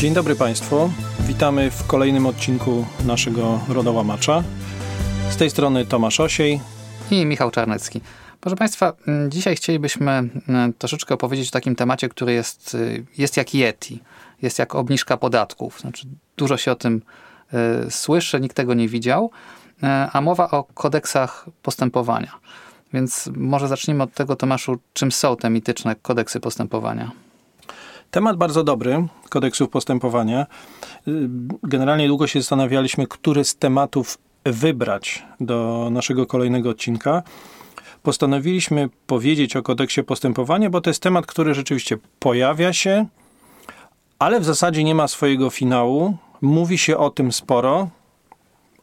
Dzień dobry Państwu. Witamy w kolejnym odcinku naszego Rodołamacza. Z tej strony Tomasz Osiej i Michał Czarnecki. Proszę Państwa, dzisiaj chcielibyśmy troszeczkę opowiedzieć o takim temacie, który jest, y, jest jak Yeti, jest jak obniżka podatków. Znaczy, dużo się o tym y, słyszy, nikt tego nie widział, y, a mowa o kodeksach postępowania. Więc może zacznijmy od tego, Tomaszu, czym są te mityczne kodeksy postępowania? Temat bardzo dobry, kodeksów postępowania. Generalnie długo się zastanawialiśmy, który z tematów wybrać do naszego kolejnego odcinka. Postanowiliśmy powiedzieć o kodeksie postępowania, bo to jest temat, który rzeczywiście pojawia się, ale w zasadzie nie ma swojego finału. Mówi się o tym sporo,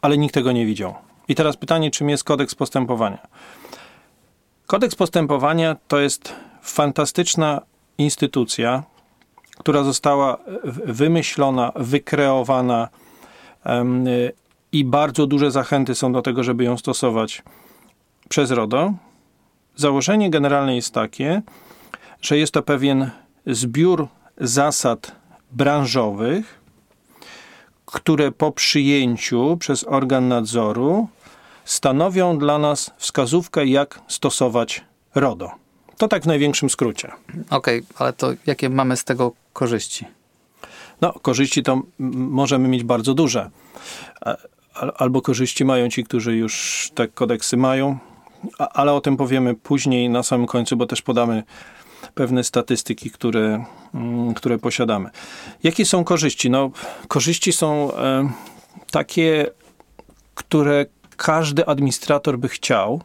ale nikt tego nie widział. I teraz pytanie, czym jest kodeks postępowania? Kodeks postępowania to jest fantastyczna instytucja, która została wymyślona, wykreowana i bardzo duże zachęty są do tego, żeby ją stosować przez RODO. Założenie generalne jest takie, że jest to pewien zbiór zasad branżowych, które po przyjęciu przez organ nadzoru stanowią dla nas wskazówkę, jak stosować RODO. To tak w największym skrócie. Okej, okay, ale to jakie mamy z tego korzyści? No, korzyści to możemy mieć bardzo duże. Albo korzyści mają ci, którzy już te kodeksy mają, ale o tym powiemy później na samym końcu, bo też podamy pewne statystyki, które, mm, które posiadamy. Jakie są korzyści? No, korzyści są e, takie, które każdy administrator by chciał,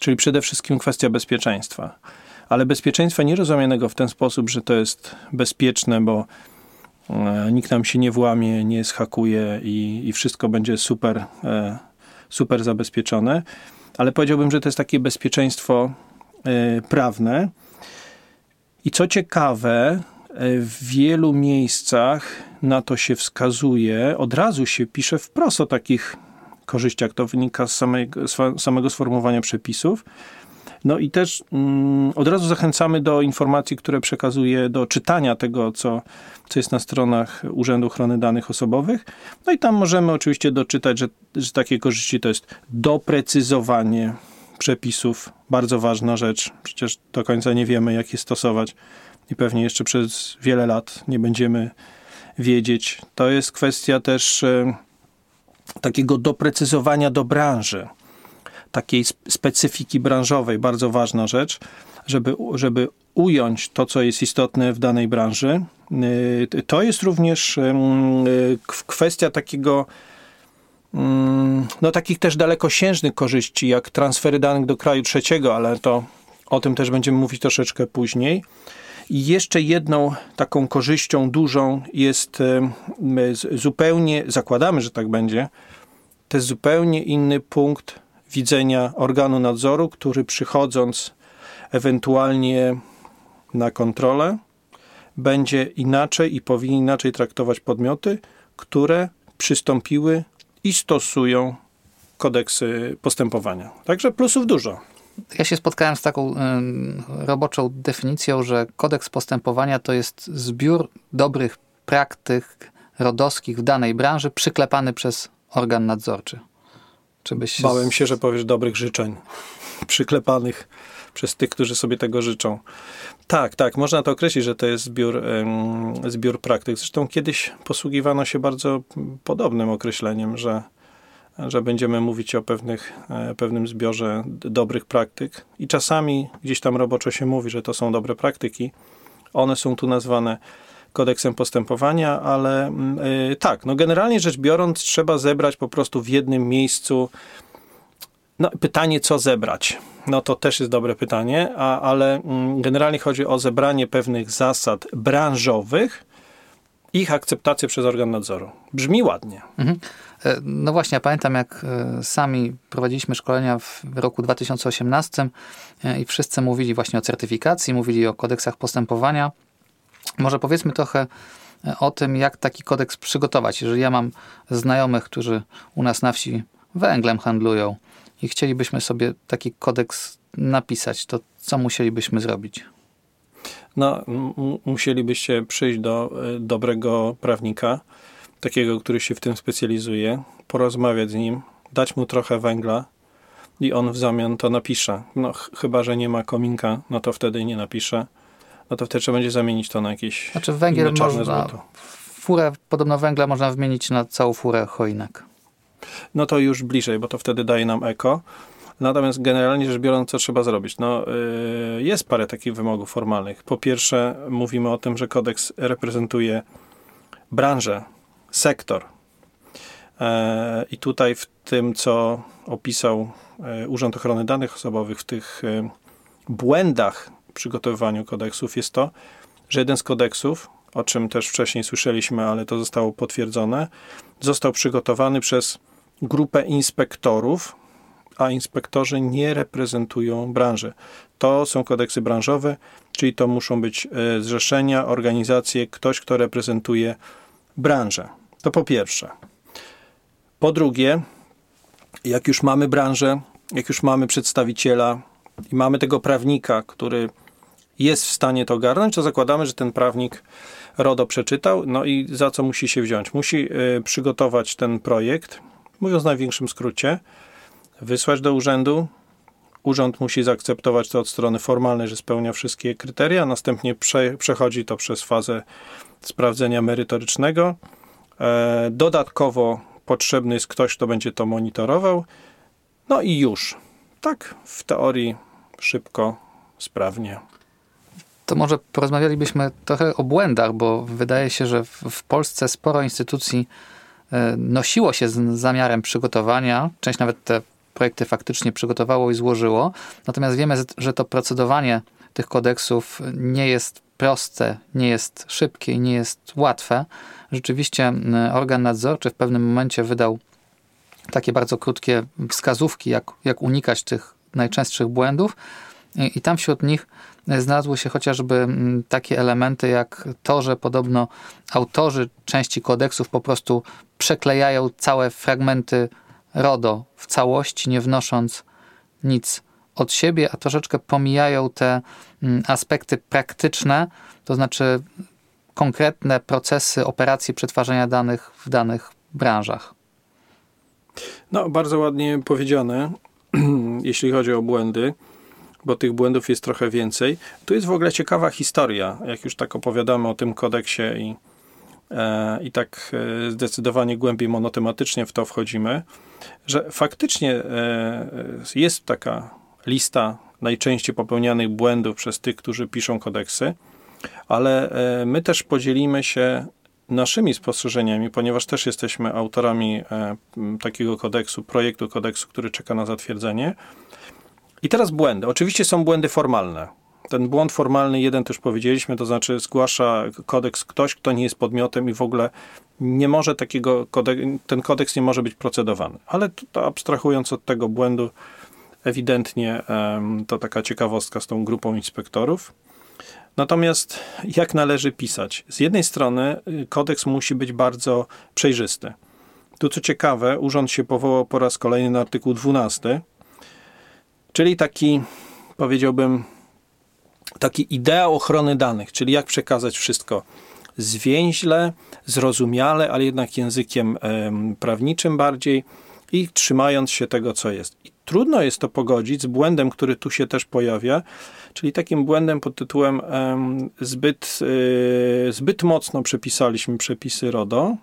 czyli przede wszystkim kwestia bezpieczeństwa. Ale bezpieczeństwa nie rozumianego w ten sposób, że to jest bezpieczne, bo e, nikt nam się nie włamie, nie schakuje i, i wszystko będzie super, e, super zabezpieczone. Ale powiedziałbym, że to jest takie bezpieczeństwo e, prawne. I co ciekawe, w wielu miejscach na to się wskazuje, od razu się pisze wprost o takich korzyściach. To wynika z samego, samego sformułowania przepisów. No i też mm, od razu zachęcamy do informacji, które przekazuje, do czytania tego, co, co jest na stronach Urzędu Ochrony Danych Osobowych. No i tam możemy oczywiście doczytać, że, że takie korzyści to jest doprecyzowanie przepisów. Bardzo ważna rzecz. Przecież do końca nie wiemy, jak je stosować i pewnie jeszcze przez wiele lat nie będziemy wiedzieć. To jest kwestia też takiego doprecyzowania do branży, takiej specyfiki branżowej, bardzo ważna rzecz, żeby, żeby ująć to, co jest istotne w danej branży. Y, to jest również kwestia takiego no takich też dalekosiężnych korzyści, jak transfery danych do kraju trzeciego, ale to o tym też będziemy mówić troszeczkę później. I jeszcze jedną taką korzyścią dużą jest zupełnie, zakładamy, że tak będzie, to jest zupełnie inny punkt widzenia organu nadzoru, który przychodząc ewentualnie na kontrolę, będzie inaczej i powinien inaczej traktować podmioty, które przystąpiły i stosują kodeksy postępowania. Także plusów dużo. Ja się spotkałem z taką roboczą definicją, że kodeks postępowania to jest zbiór dobrych praktyk rodowskich w danej branży przyklepany przez organ nadzorczy. Czy byś się Bałem się, że powiesz dobrych życzeń przyklepanych przez tych, którzy sobie tego życzą. Tak, tak, można to określić, że to jest zbiór, zbiór praktyk. Zresztą kiedyś posługiwano się bardzo podobnym określeniem, że że będziemy mówić o pewnych, e, pewnym zbiorze dobrych praktyk i czasami gdzieś tam roboczo się mówi, że to są dobre praktyki. One są tu nazwane kodeksem postępowania, ale yy, tak, no generalnie rzecz biorąc, trzeba zebrać po prostu w jednym miejscu. No, pytanie, co zebrać? No to też jest dobre pytanie, a, ale yy, generalnie chodzi o zebranie pewnych zasad branżowych, ich akceptację przez organ nadzoru. Brzmi ładnie. Mhm. E, no właśnie, ja pamiętam jak e, sami prowadziliśmy szkolenia w roku 2018 e, i wszyscy mówili właśnie o certyfikacji, mówili o kodeksach postępowania. Może powiedzmy trochę o tym, jak taki kodeks przygotować. Jeżeli ja mam znajomych, którzy u nas na wsi węglem handlują i chcielibyśmy sobie taki kodeks napisać, to co musielibyśmy zrobić? No, musielibyście przyjść do y, dobrego prawnika, takiego, który się w tym specjalizuje, porozmawiać z nim, dać mu trochę węgla i on w zamian to napisze. No, ch chyba, że nie ma kominka, no to wtedy nie napisze. No to wtedy trzeba będzie zamienić to na jakieś Znaczy węgiel można, złoto. furę podobno węgla można wymienić na całą furę choinek. No to już bliżej, bo to wtedy daje nam eko. Natomiast generalnie rzecz biorąc, co trzeba zrobić? No, yy, jest parę takich wymogów formalnych. Po pierwsze, mówimy o tym, że kodeks reprezentuje branżę, sektor. Yy, I tutaj w tym, co opisał yy, Urząd Ochrony Danych Osobowych, w tych yy, błędach przygotowywaniu kodeksów, jest to, że jeden z kodeksów, o czym też wcześniej słyszeliśmy, ale to zostało potwierdzone, został przygotowany przez grupę inspektorów, a inspektorzy nie reprezentują branży. To są kodeksy branżowe, czyli to muszą być e, zrzeszenia, organizacje, ktoś, kto reprezentuje branżę. To po pierwsze. Po drugie, jak już mamy branżę, jak już mamy przedstawiciela i mamy tego prawnika, który jest w stanie to ogarnąć, to zakładamy, że ten prawnik RODO przeczytał, no i za co musi się wziąć? Musi y, przygotować ten projekt, mówiąc w największym skrócie, wysłać do urzędu. Urząd musi zaakceptować to od strony formalnej, że spełnia wszystkie kryteria, następnie prze, przechodzi to przez fazę sprawdzenia merytorycznego. E, dodatkowo potrzebny jest ktoś, kto będzie to monitorował. No i już. Tak, w teorii szybko, sprawnie. To może porozmawialibyśmy trochę o błędach, bo wydaje się, że w Polsce sporo instytucji e, nosiło się z zamiarem przygotowania. Część nawet te projekty faktycznie przygotowało i złożyło. Natomiast wiemy, że to procedowanie tych kodeksów nie jest proste, nie jest szybkie i nie jest łatwe. Rzeczywiście organ nadzorczy w pewnym momencie wydał takie bardzo krótkie wskazówki, jak, jak unikać tych najczęstszych błędów, i, i tam wśród nich znalazły się chociażby takie elementy jak to, że podobno autorzy części kodeksów po prostu przeklejają całe fragmenty RODO w całości, nie wnosząc nic od siebie, a troszeczkę pomijają te mm, aspekty praktyczne, to znaczy konkretne procesy, operacje przetwarzania danych w danych branżach. No, bardzo ładnie powiedziane, jeśli chodzi o błędy, bo tych błędów jest trochę więcej. Tu jest w ogóle ciekawa historia, jak już tak opowiadamy o tym kodeksie i, e, i tak e, zdecydowanie głębiej monotematycznie w to wchodzimy że faktycznie e, jest taka lista najczęściej popełnianych błędów przez tych, którzy piszą kodeksy, ale my też podzielimy się naszymi spostrzeżeniami, ponieważ też jesteśmy autorami takiego kodeksu, projektu kodeksu, który czeka na zatwierdzenie. I teraz błędy. Oczywiście są błędy formalne. Ten błąd formalny, jeden też powiedzieliśmy, to znaczy zgłasza kodeks ktoś, kto nie jest podmiotem i w ogóle nie może takiego, ten kodeks nie może być procedowany. Ale to, abstrahując od tego błędu, ewidentnie to taka ciekawostka z tą grupą inspektorów. Natomiast jak należy pisać? Z jednej strony y, kodeks musi być bardzo przejrzysty. Tu co ciekawe, urząd się powołał po raz kolejny na artykuł 12, czyli taki, powiedziałbym, taki idea ochrony danych, czyli jak przekazać wszystko zwięźle, zrozumiale, ale jednak językiem prawniczym bardziej i trzymając się tego, co jest. I trudno jest to pogodzić z błędem, który tu się też pojawia, czyli takim błędem pod tytułem zbyt, y, zbyt mocno przepisaliśmy przepisy RODO,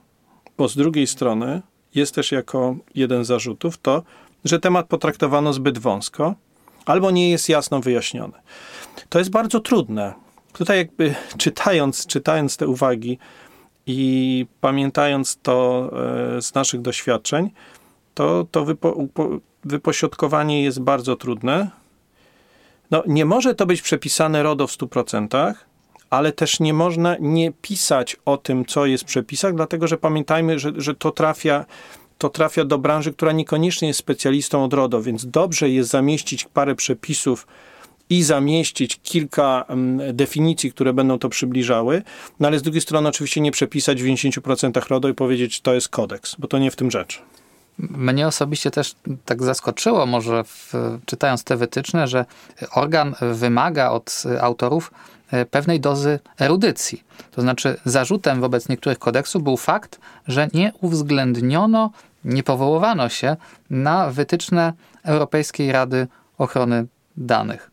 bo z drugiej strony jest też jako jeden z zarzutów to, że temat potraktowano zbyt wąsko albo nie jest jasno wyjaśniony. To jest bardzo trudne. Tutaj jakby czytając, czytając te uwagi i pamiętając to e, z naszych doświadczeń, to, to wypo, wypośrodkowanie jest bardzo trudne. No, nie może to być przepisane RODO w 100%, ale też nie można nie pisać o tym, co jest w przepisach, dlatego że pamiętajmy, że, że to trafia to trafia do branży, która niekoniecznie jest specjalistą od RODO, więc dobrze jest zamieścić parę przepisów i zamieścić kilka mm, definicji, które będą to przybliżały, no ale z drugiej strony oczywiście nie przepisać w 90% RODO i powiedzieć, to jest kodeks, bo to nie w tym rzecz. Mnie osobiście też tak zaskoczyło, może w, czytając te wytyczne, że organ wymaga od autorów e, pewnej dozy erudycji. To znaczy, zarzutem wobec niektórych kodeksów był fakt, że nie uwzględniono, nie powoływano się na wytyczne Europejskiej Rady Ochrony Danych.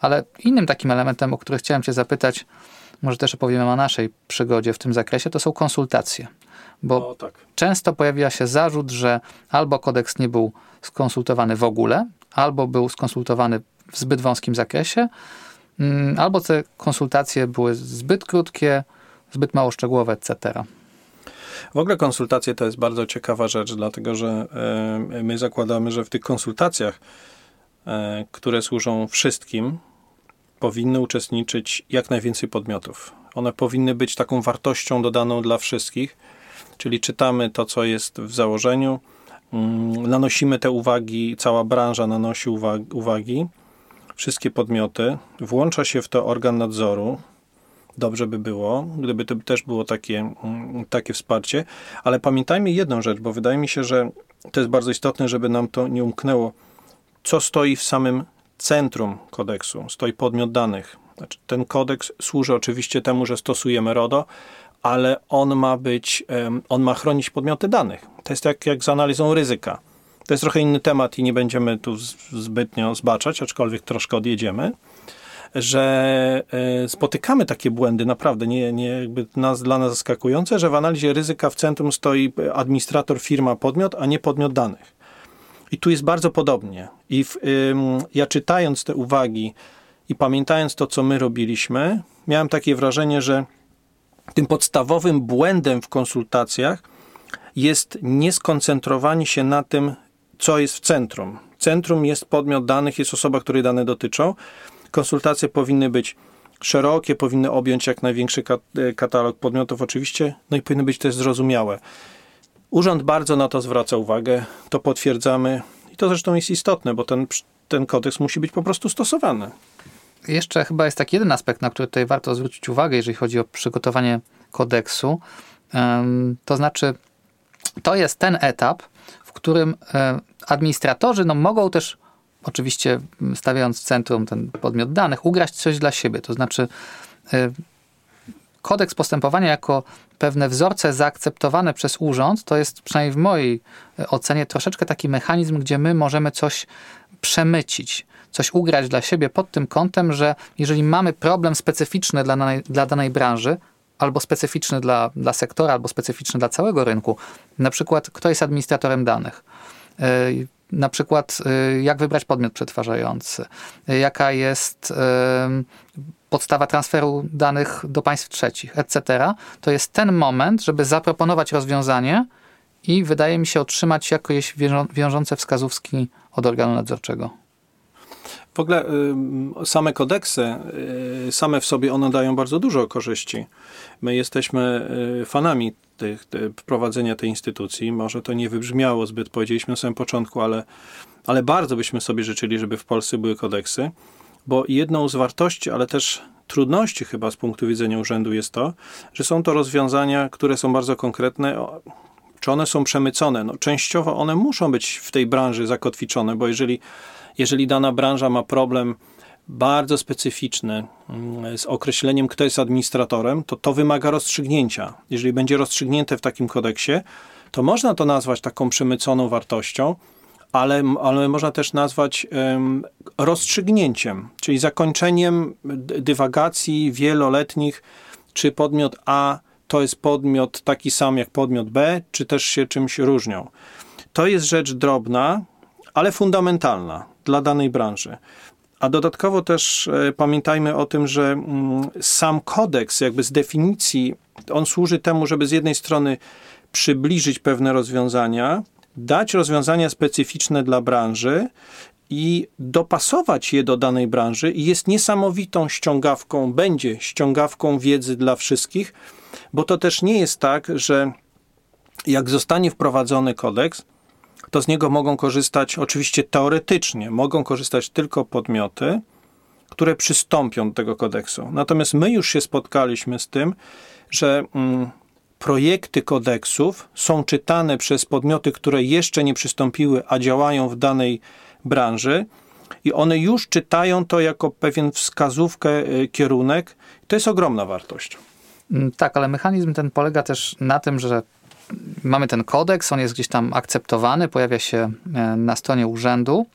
Ale innym takim elementem, o który chciałem Cię zapytać, może też opowiemy o naszej przygodzie w tym zakresie, to są konsultacje. Bo tak. często pojawia się zarzut, że albo kodeks nie był skonsultowany w ogóle, albo był skonsultowany w zbyt wąskim zakresie, mm, albo te konsultacje były zbyt krótkie, zbyt mało szczegółowe, etc. W ogóle konsultacje to jest bardzo ciekawa rzecz, dlatego że e, my zakładamy, że w tych konsultacjach, e, które służą wszystkim, powinny uczestniczyć jak najwięcej podmiotów. One powinny być taką wartością dodaną dla wszystkich, czyli czytamy to, co jest w założeniu, mm, nanosimy te uwagi, cała branża nanosi uwagi, wszystkie podmioty, włącza się w to organ nadzoru. Dobrze by było, gdyby to też było takie, mm, takie wsparcie, ale pamiętajmy jedną rzecz, bo wydaje mi się, że to jest bardzo istotne, żeby nam to nie umknęło, co stoi w samym centrum kodeksu, stoi podmiot danych. Znaczy, ten kodeks służy oczywiście temu, że stosujemy RODO, ale on ma być, on ma chronić podmioty danych. To jest jak, jak z analizą ryzyka. To jest trochę inny temat i nie będziemy tu zbytnio zbaczać, aczkolwiek troszkę odjedziemy, że e, spotykamy takie błędy, naprawdę nie, nie jakby nas, dla nas zaskakujące, że w analizie ryzyka w centrum stoi administrator, firma, podmiot, a nie podmiot danych. I tu jest bardzo podobnie. I w, ja czytając te uwagi i pamiętając to, co my robiliśmy, miałem takie wrażenie, że tym podstawowym błędem w konsultacjach jest nieskoncentrowanie się na tym, co jest w centrum. Centrum jest podmiot danych, jest osoba, której dane dotyczą. Konsultacje powinny być szerokie, powinny objąć jak największy e, katalog podmiotów, oczywiście, no i powinny być też zrozumiałe. Urząd bardzo na to zwraca uwagę, to potwierdzamy i to zresztą jest istotne, bo ten, ten kodeks musi być po prostu stosowany. Jeszcze chyba jest taki jeden aspekt, na który tutaj warto zwrócić uwagę, jeżeli chodzi o przygotowanie kodeksu. To znaczy, to jest ten etap, w którym administratorzy no, mogą też, oczywiście stawiając w centrum ten podmiot danych, ugrać coś dla siebie. To znaczy, kodeks postępowania jako pewne wzorce zaakceptowane przez urząd, to jest przynajmniej w mojej ocenie troszeczkę taki mechanizm, gdzie my możemy coś przemycić coś ugrać dla siebie pod tym kątem, że jeżeli mamy problem specyficzny dla danej, dla danej branży, albo specyficzny dla, dla sektora, albo specyficzny dla całego rynku, na przykład kto jest administratorem danych, e, na przykład e, jak wybrać podmiot przetwarzający, e, jaka jest podstawa transferu danych do państw trzecich, etc., to jest ten moment, żeby zaproponować rozwiązanie i wydaje mi się otrzymać jakieś wiążące wskazówki od organu nadzorczego. W ogóle same kodeksy, y, same w sobie one dają bardzo dużo korzyści. My jesteśmy y, fanami tych, prowadzenia tej instytucji. Może to nie wybrzmiało zbyt, powiedzieliśmy na samym początku, ale, ale bardzo byśmy sobie życzyli, żeby w Polsce były kodeksy, bo jedną z wartości, ale też trudności chyba z punktu widzenia urzędu jest to, że są to rozwiązania, które są bardzo konkretne. Czy one są przemycone? No, częściowo one muszą być w tej branży zakotwiczone, bo jeżeli jeżeli dana branża ma problem bardzo specyficzny mm, z określeniem, kto jest administratorem, to to wymaga rozstrzygnięcia. Jeżeli będzie rozstrzygnięte w takim kodeksie, to można to nazwać taką przemyconą wartością, ale, ale można też nazwać um, rozstrzygnięciem, czyli zakończeniem dywagacji wieloletnich, czy podmiot A to jest podmiot taki sam jak podmiot B, czy też się czymś różnią. To jest rzecz drobna, ale fundamentalna dla danej branży. A dodatkowo też e, pamiętajmy o tym, że mm, sam kodeks, jakby z definicji, on służy temu, żeby z jednej strony przybliżyć pewne rozwiązania, dać rozwiązania specyficzne dla branży i dopasować je do danej branży i jest niesamowitą ściągawką, będzie ściągawką wiedzy dla wszystkich, bo to też nie jest tak, że jak zostanie wprowadzony kodeks, to z niego mogą korzystać oczywiście teoretycznie, mogą korzystać tylko podmioty, które przystąpią do tego kodeksu. Natomiast my już się spotkaliśmy z tym, że mm, projekty kodeksów są czytane przez podmioty, które jeszcze nie przystąpiły, a działają w danej branży i one już czytają to jako pewien wskazówkę, y, kierunek. To jest ogromna wartość. Mm, Tak, ale mechanizm ten polega też na tym, że mamy ten kodeks, on jest gdzieś tam akceptowany, pojawia się e, na stronie urzędu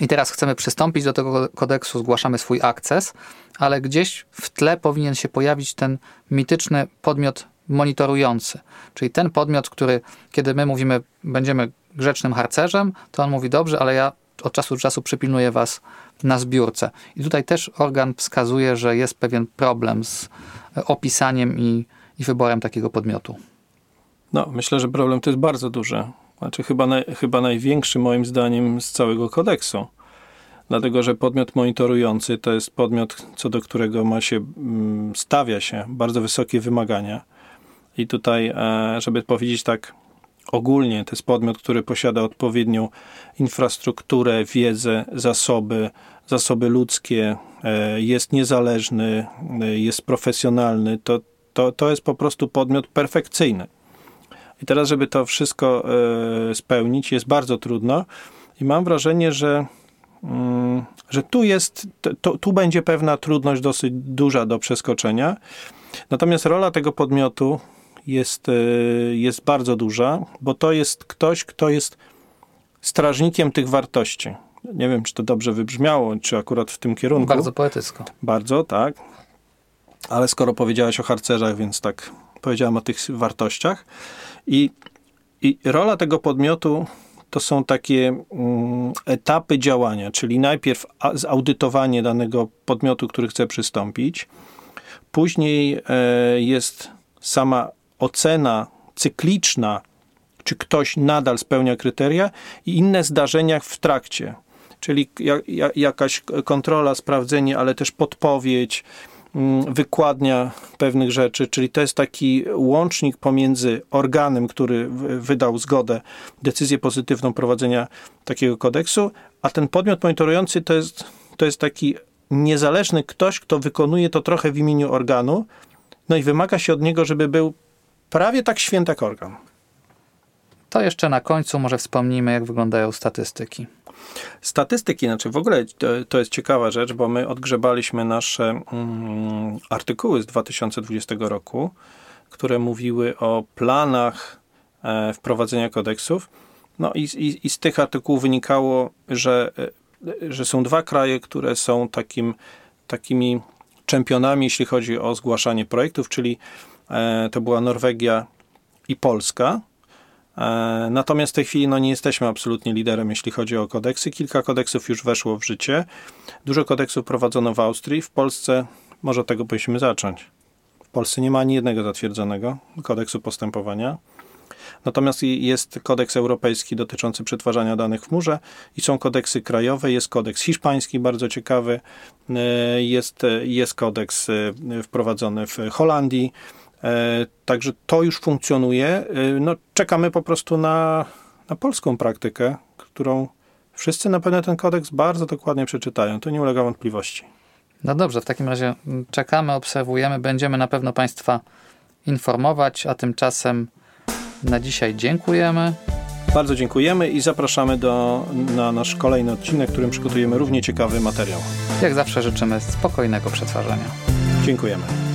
i teraz chcemy przystąpić do tego kodeksu, zgłaszamy swój akces, ale gdzieś w tle powinien się pojawić ten mityczny podmiot monitorujący, czyli ten podmiot, który kiedy my mówimy, będziemy grzecznym harcerzem, to on mówi dobrze, ale ja od czasu do czasu przypilnuję was na zbiórce. I tutaj też organ wskazuje, że jest pewien problem z opisaniem i, i wyborem takiego podmiotu. No, myślę, że problem to jest bardzo duży. Znaczy chyba, naj, chyba największy moim zdaniem z całego kodeksu. Dlatego, że podmiot monitorujący to jest podmiot, co do którego ma się, mm, stawia się bardzo wysokie wymagania. I tutaj, e, żeby powiedzieć tak ogólnie, to jest podmiot, który posiada odpowiednią infrastrukturę, wiedzę, zasoby, zasoby ludzkie, e, jest niezależny, e, jest profesjonalny. To, to, to jest po prostu podmiot perfekcyjny. I teraz, żeby to wszystko e, spełnić, jest bardzo trudno. I mam wrażenie, że, mm, że tu jest, tu będzie pewna trudność dosyć duża do przeskoczenia. Natomiast rola tego podmiotu jest, e, jest bardzo duża, bo to jest ktoś, kto jest strażnikiem tych wartości. Nie wiem, czy to dobrze wybrzmiało, czy akurat w tym kierunku. Bardzo poetycko. Bardzo, tak. Ale skoro powiedziałeś o harcerzach, więc tak powiedziałem o tych wartościach. I, i rola tego podmiotu to są takie mm, etapy działania, czyli najpierw a- zaudytowanie danego podmiotu, który chce przystąpić. Później e, jest sama ocena cykliczna, czy ktoś nadal spełnia kryteria i inne zdarzenia w trakcie. Czyli ja, ja, jakaś kontrola, sprawdzenie, ale też podpowiedź, mm, wykładnia pewnych rzeczy, czyli to jest taki łącznik pomiędzy organem, który wydał zgodę, decyzję pozytywną prowadzenia takiego kodeksu, a ten podmiot monitorujący to jest, to jest taki niezależny ktoś, kto wykonuje to trochę w imieniu organu, no i wymaga się od niego, żeby był prawie tak święty jak organ. To jeszcze na końcu może wspomnimy, jak wyglądają statystyki. Statystyki, znaczy w ogóle to, to jest ciekawa rzecz, bo my odgrzebaliśmy nasze mm, artykuły z 2020 roku, które mówiły o planach e, wprowadzenia kodeksów. No i, i, i z tych artykułów wynikało, że, e, że są dwa kraje, które są takim, takimi czempionami, jeśli chodzi o zgłaszanie projektów, czyli to była Norwegia i Polska. E, Natomiast w tej chwili no, nie jesteśmy absolutnie liderem, jeśli chodzi o kodeksy. Kilka kodeksów już weszło w życie. Dużo kodeksów prowadzono w Austrii. W Polsce może od tego powinniśmy zacząć. W Polsce nie ma ani jednego zatwierdzonego kodeksu postępowania. Natomiast jest kodeks europejski dotyczący przetwarzania danych w chmurze i są kodeksy krajowe. Jest kodeks hiszpański, bardzo ciekawy. E, Jest, e, jest kodeks e, wprowadzony w Holandii. E, Także to już funkcjonuje. E, No, czekamy po prostu na, na polską praktykę, którą wszyscy na pewno ten kodeks bardzo dokładnie przeczytają. To nie ulega wątpliwości. No dobrze, w takim razie czekamy, obserwujemy, będziemy na pewno Państwa informować, a tymczasem na dzisiaj dziękujemy. Bardzo dziękujemy i zapraszamy do, na nasz kolejny odcinek, w którym przygotujemy równie ciekawy materiał. Jak zawsze życzymy spokojnego przetwarzania. Dziękujemy.